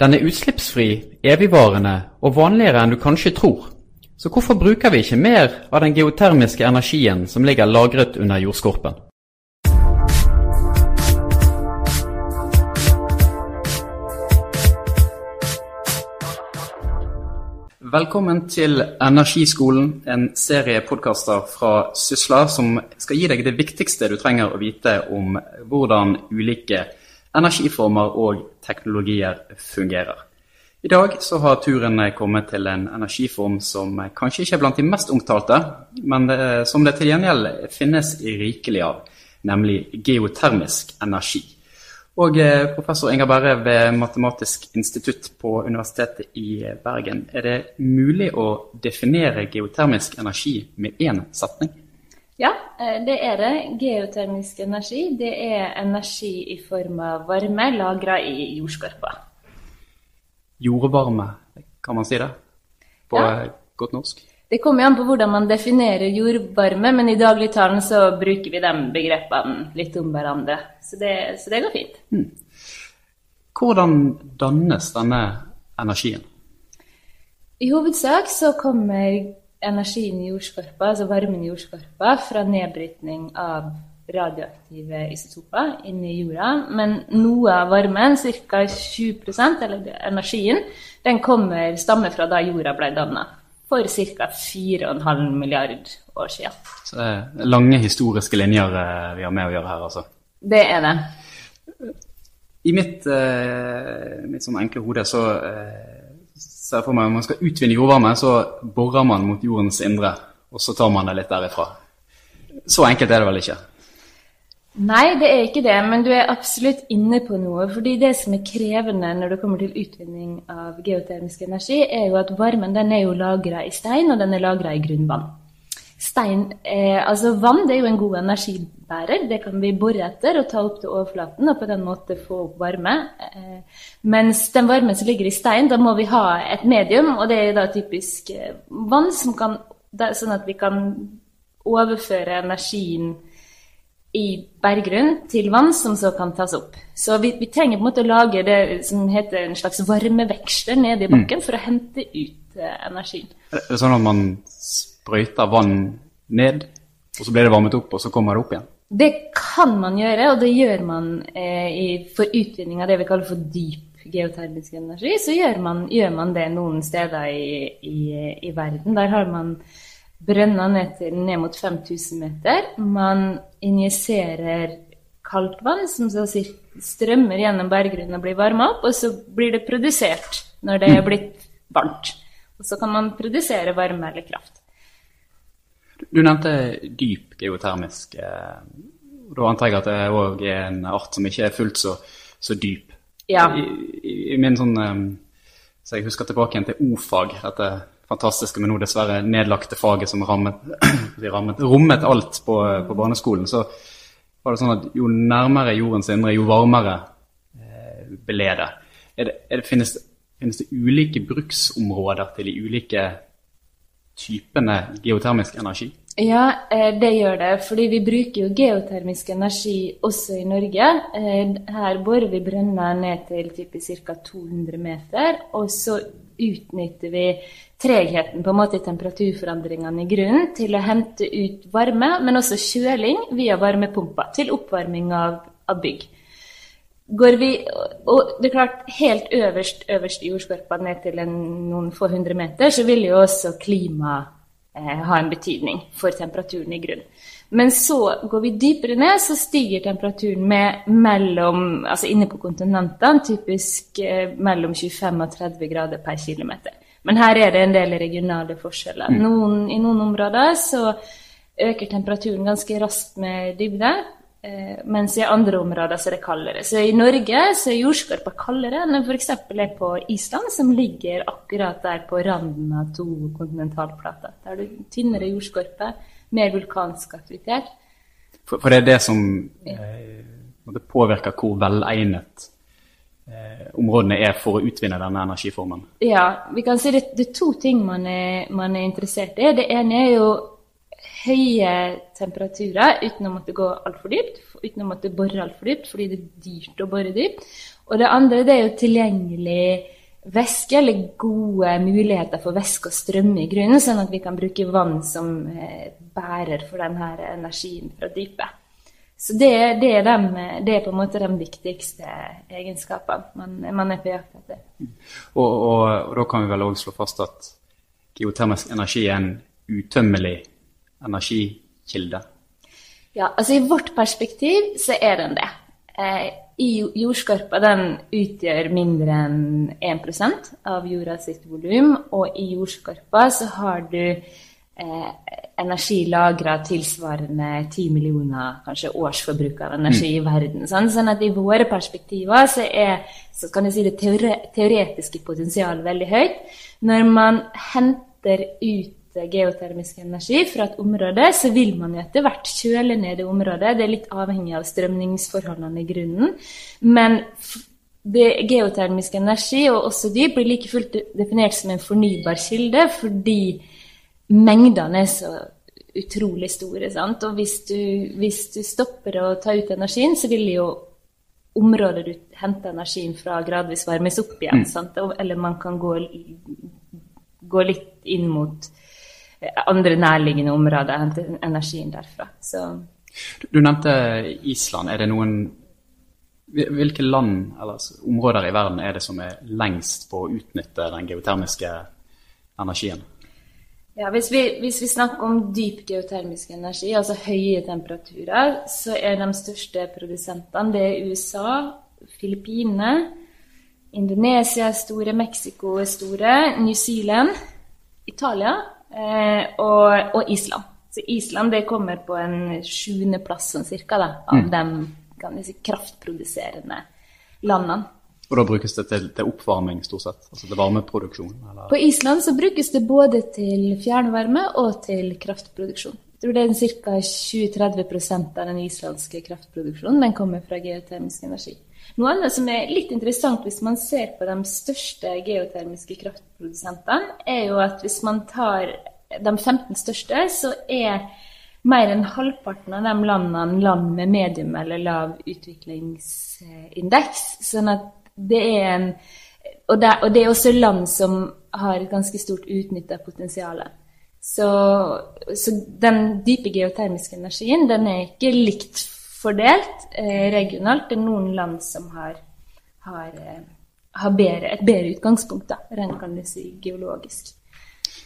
Den er utslippsfri, evigvarende og vanligere enn du kanskje tror. Så hvorfor bruker vi ikke mer av den geotermiske energien som ligger lagret under jordskorpen? Velkommen til Energiskolen, en serie podkaster fra Sysla som skal gi deg det viktigste du trenger å vite om hvordan ulike energiformer og teknologier fungerer. I dag så har turen kommet til en energiform som kanskje ikke er blant de mest omtalte, men det, som det til gjengjeld finnes rikelig av, nemlig geotermisk energi. Og eh, professor Inger Berre ved Matematisk institutt på Universitetet i Bergen. Er det mulig å definere geotermisk energi med én setning? Ja, eh, det er det. Geotermisk energi det er energi i form av varme lagra i jordskorpa. Jordvarme, kan man si det på Ja. godt norsk? Det kommer an på hvordan man definerer jordvarme, men i dagligtalen så bruker vi de begrepene litt om hverandre. Så det, så det går fint. Hvordan dannes denne energien? I hovedsak så kommer energien i jordskorpa, altså varmen i jordskorpa, fra nedbrytning av radioaktive isotoper inni jorda. Men noe av varmen, ca. 20% eller energien, den kommer, stammer fra da jorda ble danna. For ca. 4,5 milliard år siden. Så det er lange historiske linjer eh, vi har med å gjøre her, altså. Det er det. I mitt, eh, mitt sånn enkle hode så eh, ser for meg at man skal utvinne jordvarme, så borer man mot jordens indre, og så tar man det litt derifra. Så enkelt er det vel ikke? Nei, det er ikke det, men du er absolutt inne på noe. fordi det som er krevende når det kommer til utvinning av geotermisk energi, er jo at varmen den er jo lagra i stein, og den er lagra i grunnvann. Stein, eh, altså Vann det er jo en god energibærer. Det kan vi bore etter og ta opp til overflaten og på den måten få opp varme. Eh, mens den varmen som ligger i stein, da må vi ha et medium, og det er da typisk eh, vann, som kan, da, sånn at vi kan overføre energien i berggrunn til vann som så kan tas opp. Så vi, vi trenger på en måte å lage det som heter en slags varmeveksler nede i bakken for å hente ut eh, energien. Er det sånn at man sprøyter vann ned, og så blir det varmet opp, og så kommer det opp igjen? Det kan man gjøre, og det gjør man eh, i, for utvinning av det vi kaller for dyp geotermisk energi. Så gjør man, gjør man det noen steder i, i, i verden. Der har man brønner ned til ned mot 5000 meter. Man injiserer kaldt vann som så strømmer gjennom berggrunnen og blir varma opp, og så blir det produsert når det er blitt varmt. Og så kan man produsere varme eller kraft. Du nevnte dyp geotermisk. eh, Da antar jeg at det òg er en art som ikke er fullt så, så dyp. Ja. I, i, i min sånn eh, Så jeg husker tilbake igjen til O-fag, dette fantastiske, men nå dessverre nedlagte faget som rammet, rammet, rommet alt på, på barneskolen. Så var det sånn at jo nærmere jordens indre, jo varmere eh, ble det. Er det, er det finnes, finnes det ulike bruksområder til de ulike typene geotermisk energi? Ja, eh, det gjør det. Fordi vi bruker jo geotermisk energi også i Norge. Eh, Her borer vi brønner ned til typisk ca. 200 meter. Og så utnytter vi tregheten på en måte temperaturforandringene i grunnen til å hente ut varme, men også kjøling via varmepumper til oppvarming av, av bygg. Går vi, og det er klart, Helt øverst, øverst i jordskorpa ned til en, noen få hundre meter, så vil jo også klima eh, ha en betydning for temperaturen i grunnen. Men så går vi dypere ned, så stiger temperaturen med mellom, altså inne på kontinentene typisk eh, mellom 25 og 30 grader per kilometer. Men her er det en del regionale forskjeller. Noen, I noen områder så øker temperaturen ganske raskt med dybde, mens i andre områder så er det kaldere. Så i Norge så er jordskorpa kaldere enn den f.eks. er på Island, som ligger akkurat der på randen av to kontinentalplater. Der har du tynnere jordskorpe, mer vulkansk aktivitet. For, for det er det som eh, på påvirker hvor velegnet eh, områdene er for å utvinne denne energiformen. Ja, vi kan si det, det er to ting man er, man er interessert i. Det ene er jo høye temperaturer uten å måtte gå altfor dypt, uten å måtte bore altfor dypt, fordi det er dyrt å bore dypt. Og det andre det er jo tilgjengelig væske, eller gode muligheter for væske å strømme i grunnen, sånn at vi kan bruke vann som eh, bærer for denne energien fra dypet. Så det, det, er de, det, er på en måte de viktigste egenskapene man, man er på jakt etter. Og, og, og, da kan vi vel òg slå fast at geotermisk energi er en utømmelig energikilde? Ja, altså i vårt perspektiv så er den det. Eh, I jordskorpa den utgjør mindre enn 1% av jorda sitt volum, og i jordskorpa så har du eh, energi lagra tilsvarende 10 millioner kanskje årsforbruk av energi mm. i verden. Sånn? sånn at i våre perspektiver så er så kan jeg si det teoretiske potensialet veldig høyt. Når man henter ut geotermisk energi fra et område, så vil man jo etter hvert kjøle ned det området. Det er litt avhengig av strømningsforholdene i grunnen. Men det geotermisk energi, og også de, blir like fullt definert som en fornybar kilde fordi mengdene er så utrolig store. Sant? Og hvis du, hvis du stopper å ta ut energien, så vil jo området du henter energien fra, gradvis varmes opp igjen. Mm. Eller man kan gå, gå litt inn mot andre nærliggende områder, hente energien derfra. Så. Du nevnte Island. Er det noen Hvilke land eller områder i verden er det som er lengst på å utnytte den geotermiske energien? Ja, hvis vi, hvis vi, snakker om dyp geotermisk energi, altså høye temperaturer, så er de største produsentene det er USA, Filippinene, Indonesia er store, Mexico er store, New Zealand, Italia og, og, Island. Så Island det kommer på en sjuendeplass sånn cirka, da, av mm. de si, kraftproduserende landene. Og da brukes det til, til, oppvarming, stort sett? Altså til varmeproduksjon? Eller? På Island så brukes det både til fjernvarme og til kraftproduksjon. Jeg tror det er ca. 20-30 av den islandske kraftproduksjonen den kommer fra geotermisk energi. Noe annet som er litt interessant hvis man ser på de største geotermiske kraftprodusentene, er jo at hvis man tar de 15 største, så er mer enn halvparten av de landene land med medium eller lav utviklingsindeks. Sånn at det er en og det, og det er også land som har et ganske stort utnytta potensial. Så, så, den dype geotermiske energien den er ikke likt fordelt eh, regionalt. Det er noen land som har, har, eh, har bedre, et bedre utgangspunkt, da, rent kan du si, geologisk.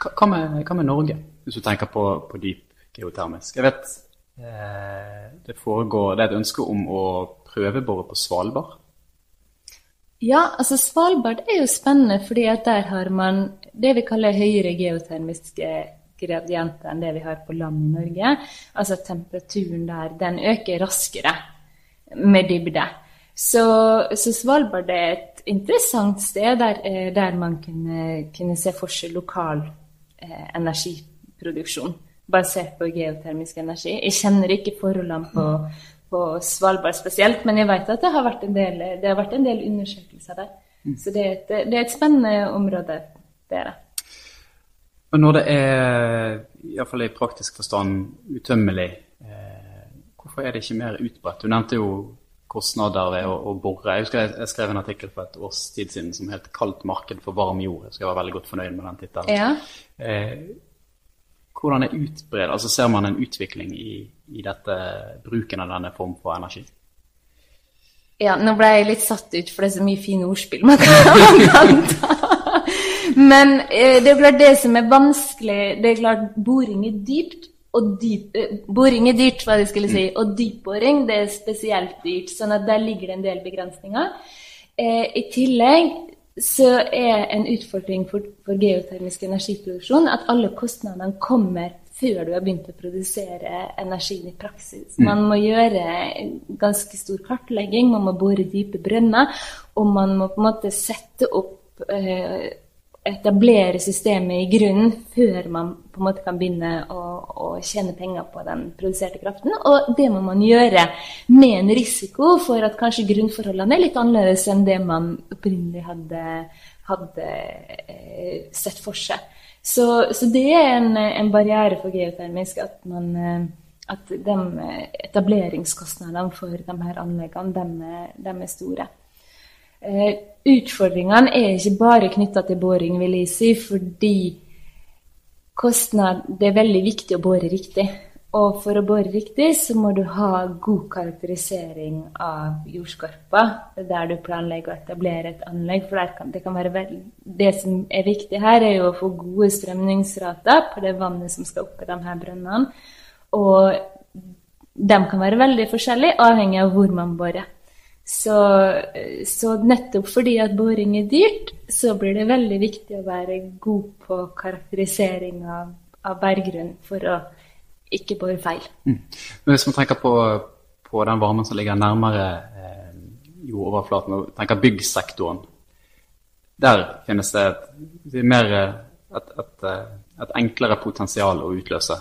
Hva med, hva med, Norge, hvis du tenker på, på dyp geotermisk? Jeg vet eh, det foregår Det er et ønske om å prøvebore på Svalbard? Ja, altså Svalbard er jo spennende fordi at der har man det vi kaller høyere geotermiske gradienter enn det vi har på land i Norge. Altså temperaturen der, den øker raskere med dybde. Så, så Svalbard er et interessant sted der, eh, der man kunne, kunne, se for seg lokal eh, energiproduksjon basert på geotermisk energi. Jeg kjenner ikke forholdene på, på Svalbard spesielt, men jeg vet at det har vært en del, har vært en del undersøkelser der. Mm. Så det er, et, det er et spennende område. Det er det. Men når det er, iallfall i praktisk forstand, utømmelig, eh, hvorfor er det ikke mer utbredt? Du nevnte jo kostnader ved å, å bore. Jeg husker jeg, skrev en artikkel for et års tid siden som het 'Kaldt marked for varm jord'. Jeg skal være veldig godt fornøyd med den tittelen. Ja. Eh, hvordan er utbredt? Altså Ser man en utvikling i, i dette bruken av denne form for energi? Ja, nå ble jeg litt satt ut, for det er så mye fine ordspill man kan ta. Men eh, det er klart det som er vanskelig Det er klart boring er dyrt. Og dyp, eh, boring er dyrt, hva jeg skulle si, og dypboring det er spesielt dyrt. sånn at der ligger det en del begrensninger. Eh, I tillegg så er en utfordring for, for geotermisk energiproduksjon at alle kostnadene kommer før du har begynt å produsere energien i praksis. Mm. Man må gjøre ganske stor kartlegging, man må bore dype brønner, og man må på en måte sette opp eh, etablere systemet i grunnen før man på en måte kan begynne å, å, tjene penger på den produserte kraften. Og det må man gjøre med en risiko for at kanskje grunnforholdene er litt annerledes enn det man opprinnelig hadde, hadde eh, sett for seg. Så, så det er en, en, barriere for geotermisk at, man, eh, at de etableringskostnadene for de her anleggene, de, de er store. Eh, utfordringene er ikke bare knytta til boring, vil jeg si, fordi kostnad, det er veldig viktig å bore riktig. Og for å bore riktig, så må du ha god karakterisering av jordskorpa der du planlegger å etablere et anlegg. For kan, det, kan veld... det, som er viktig her, er jo å få gode strømningsrater på det vannet som skal opp i de her brønnene. Og de kan være veldig forskjellige, avhengig av hvor man borer. Så, så, nettopp fordi at boring er dyrt, så blir det veldig viktig å være god på karakterisering av, av berggrunn for å ikke bore feil. Mm. Hvis man tenker på, på, den varmen som ligger nærmere eh, jordoverflaten, og tenker byggsektoren, der finnes det et, mer, et, et, et enklere potensial å utløse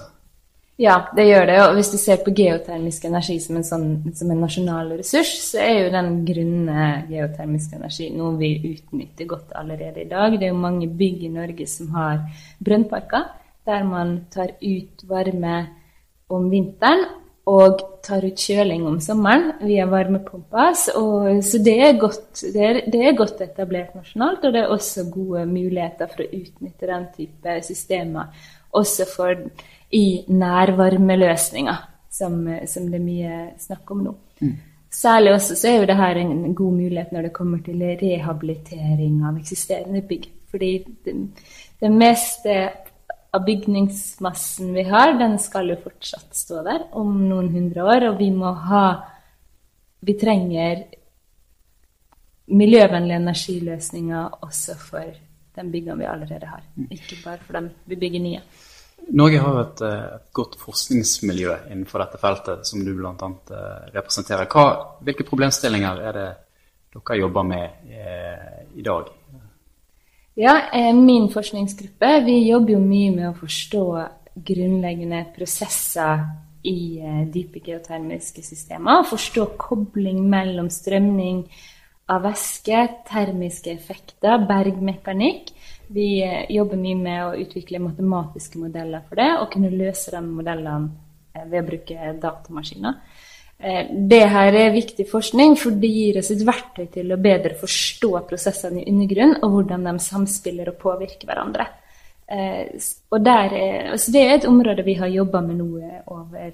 ja, det gjør det. Og hvis du ser på geotermisk energi som en, sånn, som en nasjonal ressurs, så er jo den grunne geotermiske energi noe vi utnytter godt allerede i dag. Det er jo mange bygg i Norge som har brønnparker, der man tar ut varme om vinteren og tar ut kjøling om sommeren via varmepumper. Så, så det, er godt, det, er, det, er godt, etablert nasjonalt, og det er også gode muligheter for å utnytte den type systemer også for i nærvarmeløsninger, som, som, det er mye snakk om nå. Mm. Særlig også så er jo dette en god mulighet når det kommer til rehabilitering av eksisterende bygg. Fordi det, den meste av bygningsmassen vi har, den skal jo fortsatt stå der om noen hundre år. Og vi må ha Vi trenger miljøvennlige energiløsninger også for de byggene vi allerede har. Mm. Ikke bare for dem vi bygger nye. Norge har et, eh, et, godt forskningsmiljø innenfor dette feltet, som du bl.a. Eh, representerer. Hva, hvilke problemstillinger er det dere jobber med eh, i dag? Ja, eh, Min forskningsgruppe vi jobber jo mye med å forstå grunnleggende prosesser i eh, dype geotermiske systemer. Forstå kobling mellom strømning av væske, termiske effekter, bergmekanikk vi eh, jobber mye med å utvikle matematiske modeller for det, og kunne løse de modellene eh, ved å bruke datamaskiner. Eh, det her er viktig forskning, for det gir oss et verktøy til å bedre forstå prosessene i undergrunnen, og hvordan de samspiller og påvirker hverandre. Og der, altså det er et område vi har jobba med nå over,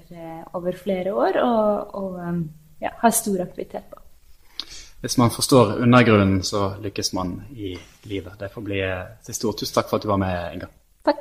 over, flere år, og, og ja, har stor aktivitet på hvis man forstår undergrunnen, så lykkes man i livet. Det får bli siste ord. Tusen takk for at du var med, Inga. Takk.